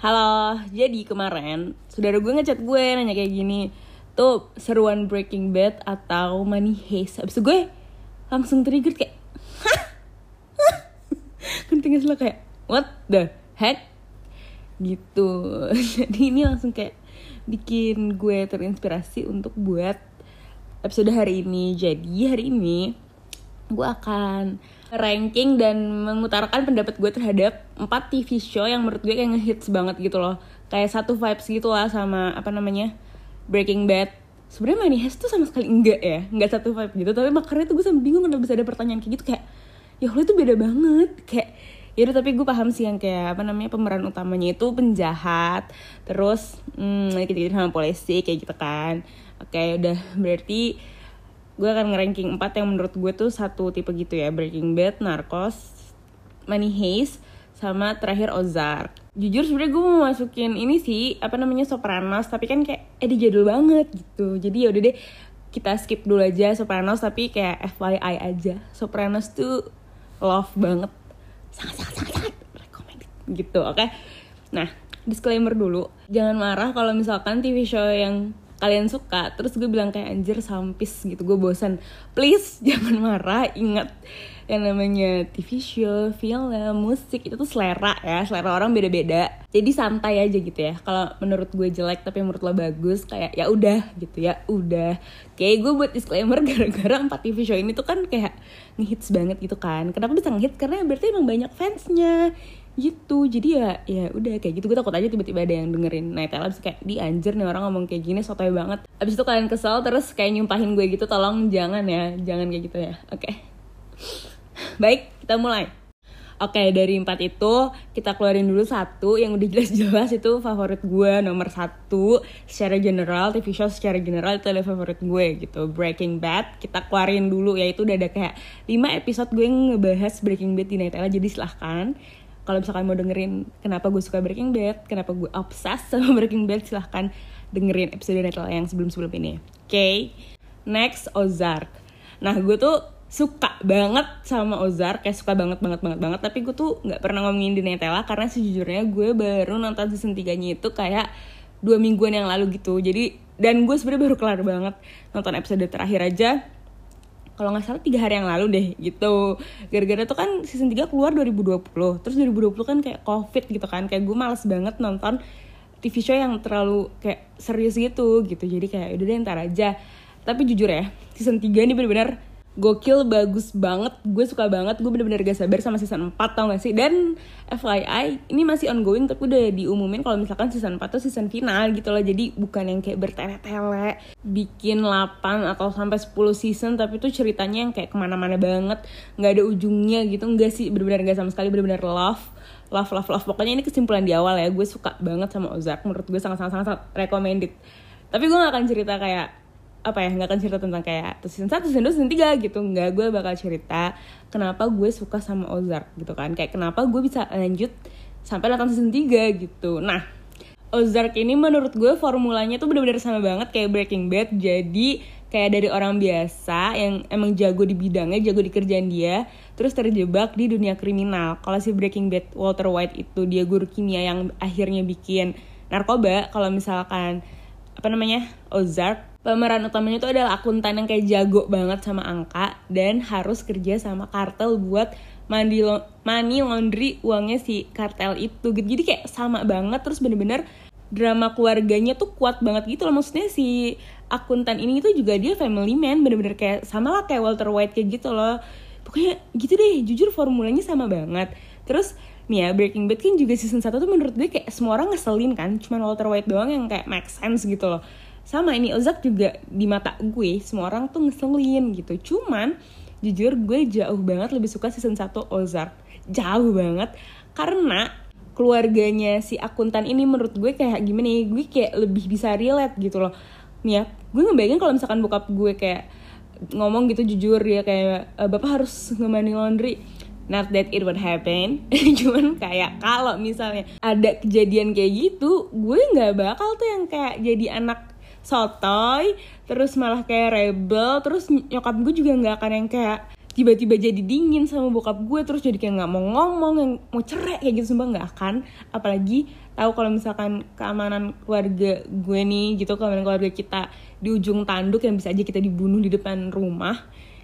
Halo, jadi kemarin saudara gue ngechat gue nanya kayak gini Tuh seruan Breaking Bad atau Money Heist Abis itu gue langsung trigger kayak Hah? Hah? Sih lo kayak What the heck? Gitu Jadi ini langsung kayak bikin gue terinspirasi untuk buat episode hari ini Jadi hari ini gue akan ranking dan mengutarakan pendapat gue terhadap 4 TV show yang menurut gue kayak ngehits banget gitu loh. Kayak satu vibes gitu lah sama apa namanya Breaking Bad. Sebenarnya Money Heist tuh sama sekali enggak ya enggak satu vibe gitu. Tapi makanya tuh gue sampai bingung kenapa bisa ada pertanyaan kayak gitu. Kayak ya Allah itu beda banget. Kayak ya udah tapi gue paham sih yang kayak apa namanya pemeran utamanya itu penjahat terus hmm, gitu gitu sama polisi kayak gitu kan. Oke udah berarti gue akan ngeranking 4 yang menurut gue tuh satu tipe gitu ya Breaking Bad, Narcos, Money Heist, sama terakhir Ozark. Jujur sebenarnya gue mau masukin ini sih apa namanya Sopranos tapi kan kayak eh jadul banget gitu. Jadi ya udah deh kita skip dulu aja Sopranos tapi kayak FYI aja. Sopranos tuh love banget. Sangat sangat sangat recommended gitu, oke. Okay? Nah, disclaimer dulu. Jangan marah kalau misalkan TV show yang kalian suka terus gue bilang kayak anjir sampis gitu. Gue bosan please jangan marah. Ingat yang namanya TV show, film, musik itu tuh selera ya. Selera orang beda-beda. Jadi santai aja gitu ya. Kalau menurut gue jelek tapi menurut lo bagus kayak ya udah gitu ya. Udah. Kayak gue buat disclaimer gara-gara empat TV show ini tuh kan kayak ngehits banget gitu kan. Kenapa bisa ngehits? Karena berarti emang banyak fansnya gitu. Jadi ya ya udah kayak gitu. Gue takut aja tiba-tiba ada yang dengerin nah Tela bisa kayak di anjir nih orang ngomong kayak gini sotoy banget. Abis itu kalian kesel terus kayak nyumpahin gue gitu tolong jangan ya jangan kayak gitu ya. Oke. Okay. baik kita mulai. Oke okay, dari empat itu kita keluarin dulu satu yang udah jelas-jelas itu favorit gue nomor satu. Secara general TV show secara general itu adalah favorit gue gitu. Breaking Bad kita keluarin dulu. Ya itu udah ada kayak 5 episode gue ngebahas Breaking Bad di Nightella jadi silahkan kalau misalkan mau dengerin kenapa gue suka Breaking Bad, kenapa gue obses sama Breaking Bad, silahkan dengerin episode Netflix yang sebelum-sebelum ini. Oke, okay? next Ozark. Nah, gue tuh suka banget sama Ozark, kayak suka banget banget banget banget. Tapi gue tuh nggak pernah ngomongin di Netella karena sejujurnya gue baru nonton season 3-nya itu kayak dua mingguan yang lalu gitu. Jadi dan gue sebenarnya baru kelar banget nonton episode terakhir aja kalau nggak salah tiga hari yang lalu deh gitu. Gara-gara tuh kan season 3 keluar 2020 terus 2020 kan kayak covid gitu kan kayak gue males banget nonton TV show yang terlalu kayak serius gitu gitu. Jadi kayak udah deh ntar aja. Tapi jujur ya season 3 ini bener-bener gokil bagus banget. Gue suka banget. Gue bener-bener gak sabar sama season 4 tau gak sih? Dan FYI ini masih ongoing tapi udah diumumin kalau misalkan season 4 tuh season final gitu loh. Jadi bukan yang kayak bertele-tele bikin 8 atau sampai 10 season tapi tuh ceritanya yang kayak ke mana-mana banget. Nggak ada ujungnya gitu. Enggak sih bener-bener gak sama sekali. Bener-bener love love love love. Pokoknya ini kesimpulan di awal ya. Gue suka banget sama Ozark. Menurut gue sangat-sangat sangat recommended. Tapi gue gak akan cerita kayak apa ya nggak akan cerita tentang kayak season 1, season 2, season 3 gitu. Nggak gue bakal cerita kenapa gue suka sama Ozark gitu kan. Kayak kenapa gue bisa lanjut sampai nonton season 3 gitu. Nah Ozark ini menurut gue formulanya tuh bener-bener sama banget kayak Breaking Bad. Jadi kayak dari orang biasa yang emang jago di bidangnya jago di kerjaan dia terus terjebak di dunia kriminal. Kalau si Breaking Bad Walter White itu dia guru kimia yang akhirnya bikin narkoba. Kalau misalkan apa namanya Ozark pemeran utamanya itu adalah akuntan yang kayak jago banget sama angka dan harus kerja sama kartel buat mandi lo money laundry uangnya si kartel itu gitu. Jadi kayak sama banget terus bener-bener drama keluarganya tuh kuat banget gitu loh. Maksudnya si akuntan ini tuh juga dia family man bener-bener kayak sama lah kayak Walter White kayak gitu loh. Pokoknya gitu deh jujur formulanya sama banget. Terus nih ya Breaking Bad kan juga season 1 tuh menurut gue kayak semua orang ngeselin kan cuman Walter White doang yang kayak make sense gitu loh sama ini Ozak juga di mata gue semua orang tuh ngeselin gitu. Cuman jujur gue jauh banget lebih suka season 1 Ozark. Jauh banget. Karena keluarganya si akuntan ini menurut gue kayak gimana ya gue kayak lebih bisa relate gitu loh. Nih ya gue ngebayangin kalau misalkan bokap gue kayak ngomong gitu jujur ya kayak e, bapak harus ngemani laundry. Not that it would happen. Cuman kayak kalau misalnya ada kejadian kayak gitu gue nggak bakal tuh yang kayak jadi anak sotoy terus malah kayak rebel terus nyokap gue juga nggak akan yang kayak tiba-tiba jadi dingin sama bokap gue terus jadi kayak nggak mau ngomong yang mau cerai kayak gitu sumpah nggak akan. Apalagi tahu kalau misalkan keamanan keluarga gue nih gitu keamanan keluarga kita di ujung tanduk yang bisa aja kita dibunuh di depan rumah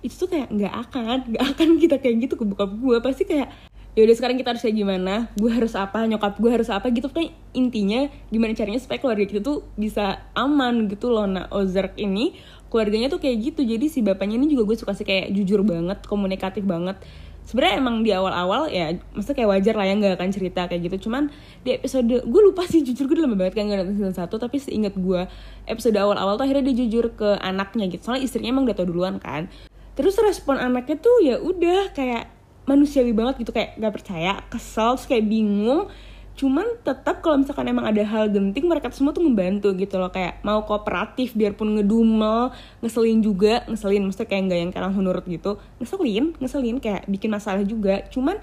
itu tuh kayak nggak akan nggak akan kita kayak gitu ke bokap gue. Pasti kayak ya udah sekarang kita harus kayak gimana? Gue harus apa? Nyokap gue harus apa? Gitu. Kan intinya gimana caranya supaya keluarga kita tuh bisa aman gitu loh. Nah Ozark ini keluarganya tuh kayak gitu. Jadi si bapaknya ini juga gue suka sih kayak jujur banget komunikatif banget. Sebenarnya emang di awal-awal ya maksudnya kayak wajar lah ya nggak akan cerita kayak gitu. Cuman di episode gue lupa sih jujur gue udah lama banget kan gak nonton season satu tapi seingat gue episode awal-awal tuh akhirnya dia jujur ke anaknya gitu. Soalnya istrinya emang udah tau duluan kan. Terus respon anaknya tuh ya udah kayak manusiawi banget gitu kayak gak percaya kesel terus kayak bingung. Cuman tetap kalau misalkan emang ada hal genting mereka semua tuh membantu gitu loh. Kayak mau kooperatif biarpun ngedumel ngeselin juga ngeselin. Maksudnya kayak nggak yang kayak langsung nurut gitu. Ngeselin ngeselin kayak bikin masalah juga. Cuman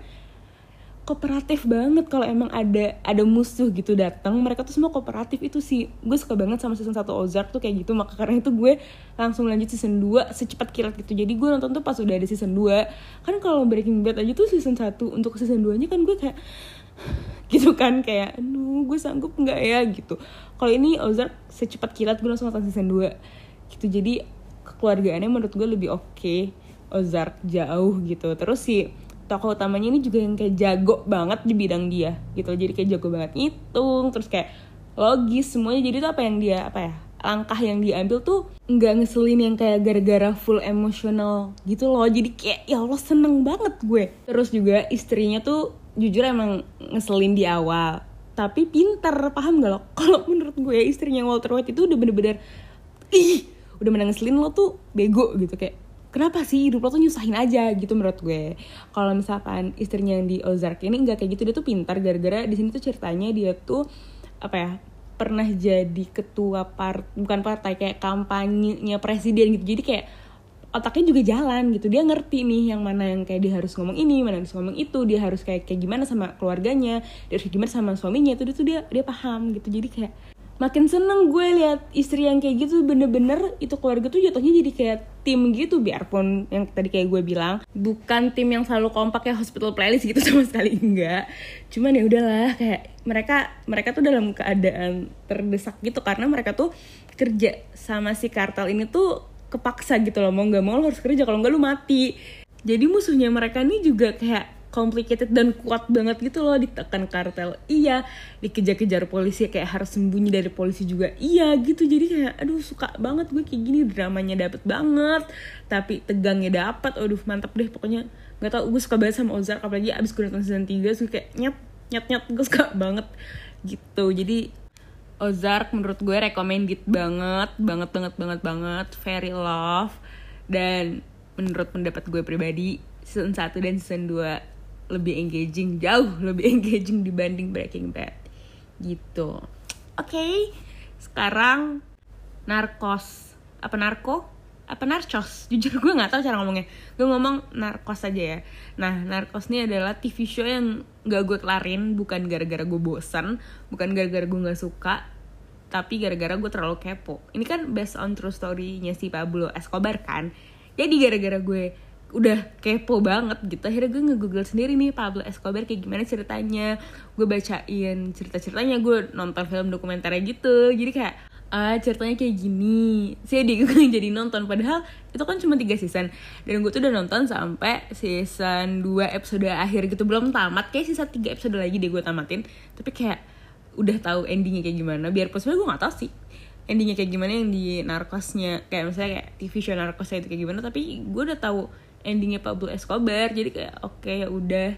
kooperatif banget kalau emang ada ada musuh gitu datang. Mereka tuh semua kooperatif. Itu sih gue suka banget sama season 1 Ozark tuh kayak gitu. Maka karena itu gue langsung lanjut season 2 secepat kilat gitu. Jadi gue nonton tuh pas udah ada season 2 kan kalau Breaking Bad aja tuh season 1 untuk season 2 nya kan gue kayak gitu kan kayak aduh gue sanggup nggak ya? gitu. Kalau ini Ozark secepat kilat gue langsung nonton season 2 gitu. Jadi kekeluargaannya menurut gue lebih oke. Okay. Ozark jauh gitu. Terus sih tokoh utamanya ini juga yang kayak jago banget di bidang dia gitu jadi kayak jago banget ngitung terus kayak logis semuanya. Jadi tuh apa yang dia apa ya langkah yang diambil tuh nggak ngeselin yang kayak gara-gara full emosional gitu loh. Jadi kayak ya Allah seneng banget gue. Terus juga istrinya tuh jujur emang ngeselin di awal tapi pinter. Paham gak lo? Kalau menurut gue istrinya Walter White itu udah bener-bener ih udah menang ngeselin lo tuh bego gitu. Kayak kenapa sih hidup lo tuh nyusahin aja gitu menurut gue. Kalau misalkan istrinya yang di Ozark ini nggak kayak gitu dia tuh pintar gara-gara di sini tuh ceritanya dia tuh apa ya pernah jadi ketua part bukan partai kayak kampanyenya presiden gitu. Jadi kayak otaknya juga jalan gitu. Dia ngerti nih yang mana yang kayak dia harus ngomong ini mana harus ngomong itu. Dia harus kayak kayak gimana sama keluarganya dia harus gimana sama suaminya. Itu dia tuh dia dia paham gitu. Jadi kayak makin seneng gue lihat istri yang kayak gitu bener-bener itu keluarga tuh jatuhnya jadi kayak tim gitu biarpun yang tadi kayak gue bilang bukan tim yang selalu kompak kayak hospital playlist gitu sama sekali enggak. Cuman ya udahlah kayak mereka mereka tuh dalam keadaan terdesak gitu karena mereka tuh kerja sama si kartel ini tuh kepaksa gitu loh mau nggak mau lo harus kerja kalau nggak lu mati. Jadi musuhnya mereka nih juga kayak complicated dan kuat banget gitu loh ditekan kartel. Iya dikejar-kejar polisi kayak harus sembunyi dari polisi juga. Iya gitu. Jadi kayak aduh suka banget gue kayak gini dramanya dapet banget. Tapi tegangnya dapet aduh mantap deh pokoknya. Nggak tau gue suka banget sama Ozark apalagi abis gue nonton season 3 gue kayak nyet nyet nyet gue suka banget gitu. Jadi Ozark menurut gue recommended banget banget banget banget banget. Very love. Dan menurut pendapat gue pribadi season 1 dan season 2 lebih engaging jauh lebih engaging dibanding Breaking Bad. Gitu. Oke okay, sekarang narkos. Apa narko? Apa narcos? Jujur gue nggak tahu cara ngomongnya. Gue ngomong narkos aja ya. Nah narkos ini adalah TV show yang gak gue kelarin bukan gara-gara gue bosan bukan gara-gara gue nggak suka tapi gara-gara gue terlalu kepo. Ini kan based on true story-nya si Pablo Escobar kan? Jadi gara-gara gue udah kepo banget gitu. Akhirnya gue nge-google sendiri nih Pablo Escobar kayak gimana ceritanya. Gue bacain cerita-ceritanya gue nonton film dokumenternya gitu. Jadi kayak ah ceritanya kayak gini. Sih di gue jadi nonton padahal itu kan cuma tiga season. Dan gue tuh udah nonton sampai season 2 episode akhir gitu. Belum tamat kayak sisa tiga episode lagi deh gue tamatin. Tapi kayak udah tahu endingnya kayak gimana. Biar sebenarnya gue nggak tahu sih endingnya kayak gimana yang di narkosnya. Kayak misalnya kayak TV show narkosnya itu kayak gimana. Tapi gue udah tahu endingnya Pablo Escobar. Jadi kayak oke okay, ya udah.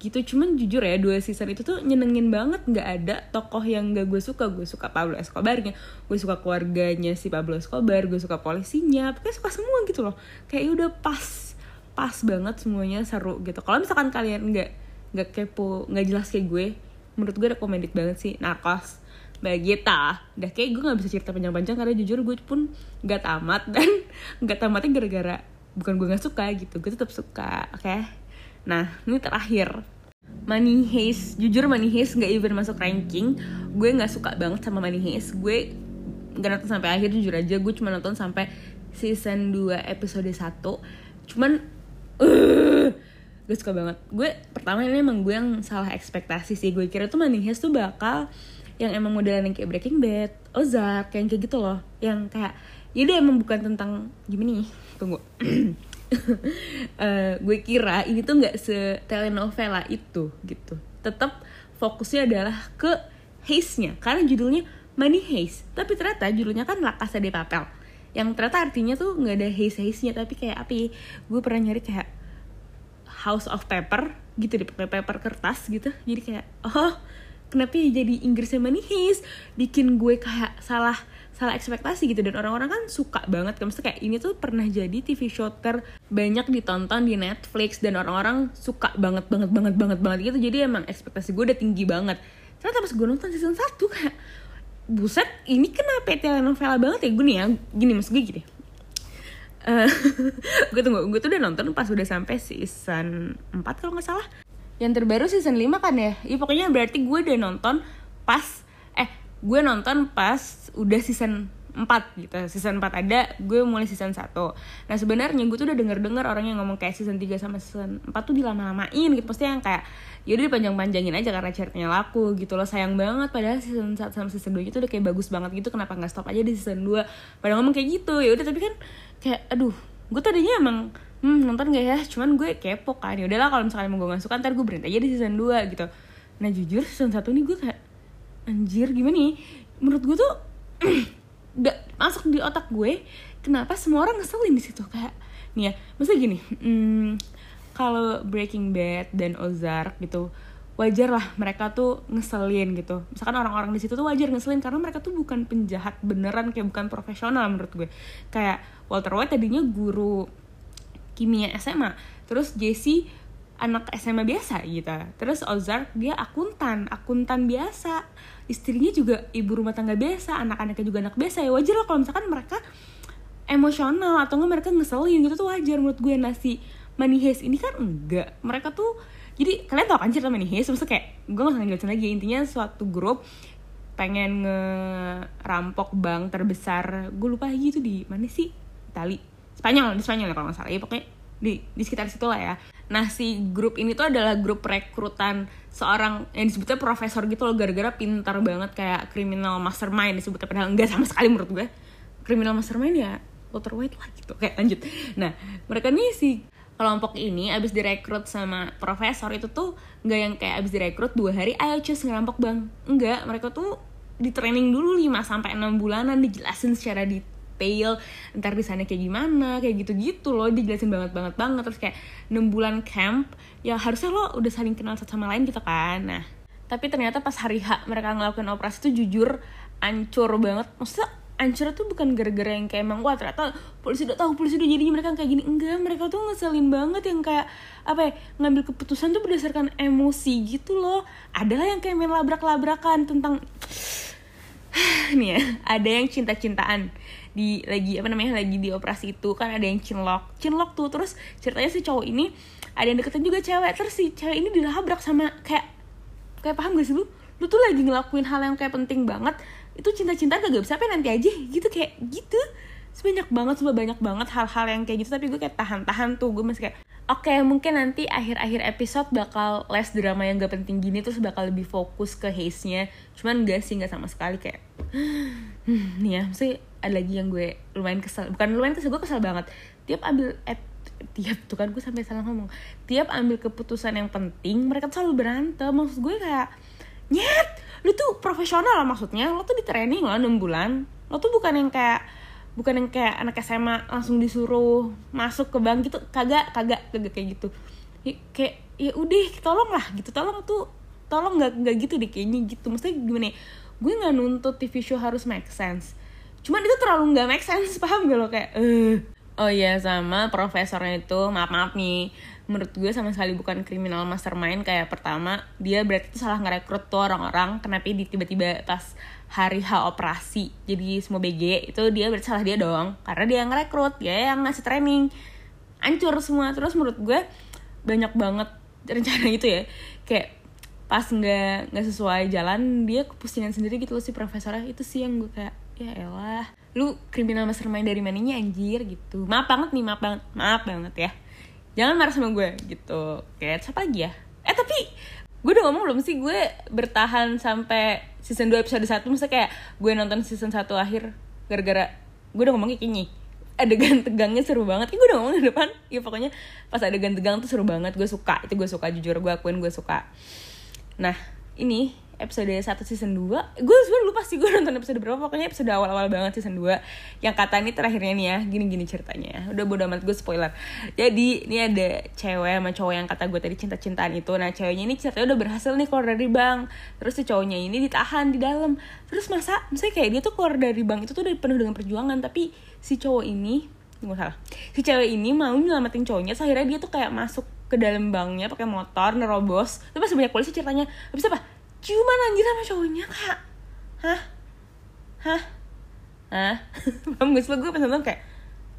Gitu. Cuman jujur ya dua season itu tuh nyenengin banget. Nggak ada tokoh yang gak gue suka. Gue suka Pablo Escobarnya. Gue suka keluarganya si Pablo Escobar. Gue suka polisinya. Pokoknya suka semua gitu loh. Kayak ya udah pas. Pas banget semuanya seru gitu. Kalau misalkan kalian nggak nggak kepo nggak jelas kayak gue menurut gue recommended banget sih narkos Bagita. Udah kayak gue nggak bisa cerita panjang-panjang karena jujur gue pun nggak tamat. Dan nggak tamatnya gara-gara bukan gue nggak suka gitu gue tetap suka oke? Okay? nah ini terakhir. Money Heist jujur Money Heist nggak even masuk ranking. Gue nggak suka banget sama Money Heist. Gue nggak nonton sampai akhir jujur aja gue cuma nonton sampai season 2 episode 1 cuman uh, gue suka banget. Gue pertama ini emang gue yang salah ekspektasi sih. Gue kira tuh Money Heist tuh bakal yang emang modelan yang kayak Breaking Bad, Ozark, yang kayak gitu loh, yang kayak jadi emang bukan tentang gimana nih, tunggu. uh, gue kira ini tuh nggak se telenovela itu gitu. Tetap fokusnya adalah ke haze-nya karena judulnya Money Haze, tapi ternyata judulnya kan La Casa de Papel. Yang ternyata artinya tuh nggak ada haze-haze-nya tapi kayak apa ya? Gue pernah nyari kayak House of Paper gitu di paper kertas gitu. Jadi kayak oh kenapa ya jadi Inggrisnya Money Heist bikin gue kayak salah salah ekspektasi gitu. Dan orang-orang kan suka banget kan. Kayak ini tuh pernah jadi TV show terbanyak ditonton di Netflix. Dan orang-orang suka banget banget banget banget banget gitu. Jadi emang ekspektasi gue udah tinggi banget. Ternyata pas gue nonton season 1 kayak buset ini kenapa telenovela banget ya? Gue nih ya gini maksud gue gini. Uh, gue tunggu gue tuh udah nonton pas udah sampai season 4 kalau nggak salah. Yang terbaru season 5 kan ya? Ya pokoknya berarti gue udah nonton pas gue nonton pas udah season 4 gitu. Season 4 ada gue mulai season 1 nah sebenarnya gue tuh udah denger denger orang yang ngomong kayak season 3 sama season 4 tuh dilama-lamain gitu. Pasti yang kayak yaudah dipanjang-panjangin aja karena ceritanya laku gitu loh. Sayang banget padahal season 1 sama season 2 itu udah kayak bagus banget gitu. Kenapa nggak stop aja di season 2 pada ngomong kayak gitu. Ya udah tapi kan kayak aduh gue tadinya emang hmm nonton gak ya? Cuman gue kepo kan. Ya udahlah kalau misalnya mau gue gak suka ntar gue berhenti aja di season 2 gitu. Nah jujur season 1 nih gue kayak anjir gimana nih? Menurut gue tuh gak masuk di otak gue kenapa semua orang ngeselin di situ? Kayak nih ya maksudnya gini hmm, kalau Breaking Bad dan Ozark gitu wajar lah mereka tuh ngeselin gitu. Misalkan orang-orang di situ tuh wajar ngeselin karena mereka tuh bukan penjahat beneran kayak bukan profesional menurut gue. Kayak Walter White tadinya guru kimia SMA terus Jesse anak SMA biasa gitu. Terus Ozark dia akuntan akuntan biasa. Istrinya juga ibu rumah tangga biasa anak-anaknya juga anak biasa. Ya wajar lah kalau misalkan mereka emosional atau enggak mereka ngeselin gitu tuh wajar menurut gue. Nasi money heist ini kan enggak. Mereka tuh jadi kalian tau kan cerita money heist? Maksudnya kayak gue gak ngejelasin lagi. Intinya suatu grup pengen ngerampok bank terbesar gue lupa lagi itu di mana sih? Itali. Spanyol di Spanyol ya kalau nggak salah. Ya pokoknya di di sekitar situ lah ya. Nah si grup ini tuh adalah grup rekrutan seorang yang disebutnya profesor gitu loh gara-gara pintar banget kayak criminal mastermind disebutnya. Padahal enggak sama sekali menurut gue. Criminal mastermind ya Walter White lah gitu. Kayak lanjut. Nah mereka nih si kelompok ini abis direkrut sama profesor itu tuh nggak yang kayak abis direkrut dua hari ayo cus ngerampok bang. Enggak mereka tuh di training dulu 5 sampai enam bulanan dijelasin secara di detail ntar di sana kayak gimana kayak gitu-gitu loh dijelasin banget banget banget. Terus kayak 6 bulan camp ya harusnya lo udah saling kenal satu sama lain gitu kan. Nah tapi ternyata pas hari H mereka ngelakuin operasi tuh jujur ancur banget. Maksudnya ancur tuh bukan gara-gara yang kayak emang wah ternyata polisi udah tahu polisi udah jadinya mereka kayak gini. Enggak mereka tuh ngeselin banget yang kayak apa ya ngambil keputusan tuh berdasarkan emosi gitu loh. Adalah yang kayak main labrak-labrakan tentang nih ya ada yang cinta-cintaan di lagi apa namanya lagi di operasi itu kan ada yang cinlok cinlok tuh terus ceritanya si cowok ini ada yang deketin juga cewek terus si cewek ini dilabrak sama kayak kayak paham gak sih lu? Lu tuh lagi ngelakuin hal yang kayak penting banget itu cinta-cinta gak bisa apa nanti aja gitu kayak gitu. Sebanyak banget semua banyak banget hal-hal yang kayak gitu tapi gue kayak tahan-tahan tuh gue masih kayak oke okay, mungkin nanti akhir-akhir episode bakal less drama yang gak penting gini terus bakal lebih fokus ke haze-nya. Cuman gak sih gak sama sekali kayak hmm, ya maksudnya ada lagi yang gue lumayan kesel. Bukan lumayan kesel gue kesel banget. Tiap ambil eh, tiap tuh kan gue sampai salah ngomong. Tiap ambil keputusan yang penting mereka tuh selalu berantem. Maksud gue kayak nyet! Lu tuh profesional lah maksudnya. Lo tuh di training lo 6 bulan. Lo tuh bukan yang kayak bukan yang kayak anak SMA langsung disuruh masuk ke bank gitu. Kagak kagak kagak kayak gitu. Ya, kayak ya udah tolong lah gitu. Tolong tuh tolong nggak nggak gitu deh kayaknya gitu. Maksudnya gimana ya gue nggak nuntut TV show harus make sense. Cuman itu terlalu nggak make sense paham gak lo? Kayak eh. Oh iya sama profesornya itu maaf maaf nih. Menurut gue sama sekali bukan kriminal mastermind. Kayak pertama dia berarti itu salah ngerekrut tuh orang-orang. Kenapa di tiba-tiba pas hari H operasi jadi semua BG itu dia berarti salah dia dong. Karena dia yang ngerekrut dia yang ngasih training. Hancur semua. Terus menurut gue banyak banget rencana itu ya. Kayak pas nggak nggak sesuai jalan dia kepusingan sendiri gitu loh si profesornya itu sih yang gue kayak ya elah. Lu kriminal mastermind dari maninya anjir gitu. Maaf banget nih maaf banget maaf banget ya. Jangan marah sama gue gitu. Kayak siapa lagi ya? Eh tapi gue udah ngomong belum sih? Gue bertahan sampai season 2 episode 1 Maksudnya kayak gue nonton season 1 akhir gara-gara gue udah ngomong kayak adegan tegangnya seru banget. Ih, gue udah ngomong di depan. Ya pokoknya pas adegan tegang tuh seru banget. Gue suka. Itu gue suka jujur. Gue akuin gue suka nah ini episode 1 season 2 gue sebenernya lupa sih gue nonton episode berapa. Pokoknya episode awal-awal banget season 2 yang kata ini terakhirnya nih ya gini-gini ceritanya. Udah bodo amat gue spoiler. Jadi ini ada cewek sama cowok yang kata gue tadi cinta-cintaan itu. Nah ceweknya ini ceritanya udah berhasil nih keluar dari bank. Terus si cowoknya ini ditahan di dalam. Terus masa misalnya kayak dia tuh keluar dari bank itu tuh udah penuh dengan perjuangan. Tapi si cowok ini nggak salah. Si cewek ini mau nyelamatin cowoknya so akhirnya dia tuh kayak masuk ke dalam banknya pakai motor nerobos. Tapi pas banyak polisi ceritanya. Habis apa? Cuman anjir sama cowoknya kayak hah? Hah? Hah? Paham gak sih? Gue pas nonton kayak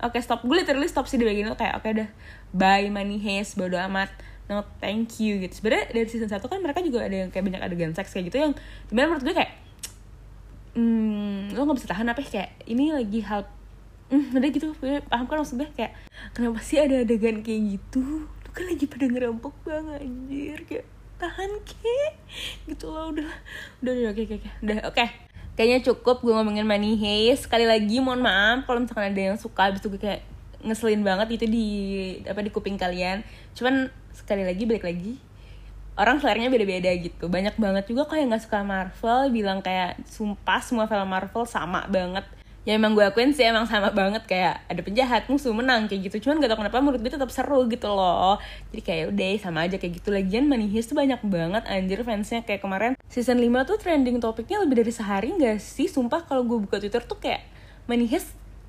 oke okay, stop. Gue literally stop sih di bagian itu kayak oke okay, dah bye money haze bodo amat. No thank you gitu. Sebenarnya dari season 1 kan mereka juga ada yang kayak banyak adegan seks kayak gitu yang di mana menurut gue kayak hmm, lo gak bisa tahan apa kayak ini lagi hal hmm, udah gitu paham kan maksud gue kayak kenapa sih ada adegan kayak gitu? Lu kan lagi pada ngerampok banget anjir kayak tahan ke gitu loh udah udah udah oke oke oke. Udah oke. Kayaknya cukup gue ngomongin money haze sekali lagi mohon maaf kalau misalkan ada yang suka abis itu gue kayak ngeselin banget itu di apa di kuping kalian. Cuman sekali lagi balik lagi orang selernya beda-beda gitu. Banyak banget juga kok yang nggak suka Marvel bilang kayak sumpah semua film Marvel sama banget ya emang gue akuin sih emang sama banget kayak ada penjahat musuh menang kayak gitu. Cuman gak tau kenapa menurut gue tetap seru gitu loh. Jadi kayak udah sama aja kayak gitu. Lagian Money tuh banyak banget anjir fansnya. Kayak kemarin season 5 tuh trending topiknya lebih dari sehari gak sih? Sumpah kalau gue buka twitter tuh kayak Money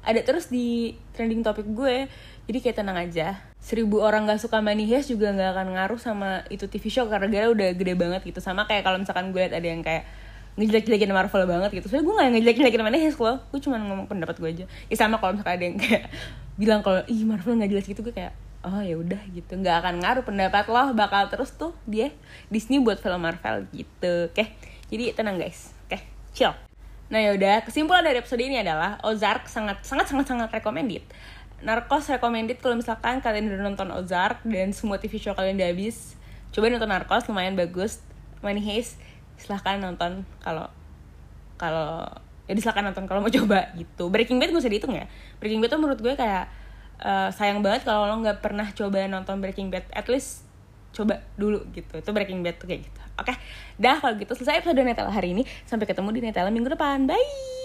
ada terus di trending topik gue. Jadi kayak tenang aja. Seribu orang gak suka Money juga gak akan ngaruh sama itu TV show karena gara udah gede banget gitu. Sama kayak kalau misalkan gue liat ada yang kayak ngejelek-jelekin Marvel banget gitu. Soalnya gue gak ngejelek-jelekin mana Hes loh gue cuma ngomong pendapat gue aja. Ya sama kalau misalkan ada yang kayak bilang kalau ih Marvel gak jelas gitu gue kayak oh ya udah gitu. Nggak akan ngaruh pendapat lo bakal terus tuh dia Disney buat film Marvel gitu. Oke jadi tenang guys. Oke chill. Nah yaudah kesimpulan dari episode ini adalah Ozark sangat sangat sangat sangat recommended. Narcos recommended kalau misalkan kalian udah nonton Ozark dan semua TV show kalian udah habis coba nonton Narcos lumayan bagus. Money Heist silahkan nonton kalau kalau ya silahkan nonton kalau mau coba gitu. Breaking Bad gue usah dihitung ya. Breaking Bad tuh menurut gue kayak uh, sayang banget kalau lo nggak pernah coba nonton Breaking Bad. At least coba dulu gitu. Itu Breaking Bad tuh kayak gitu. Oke dah kalau gitu. Selesai episode Netella hari ini. Sampai ketemu di Netella minggu depan. Bye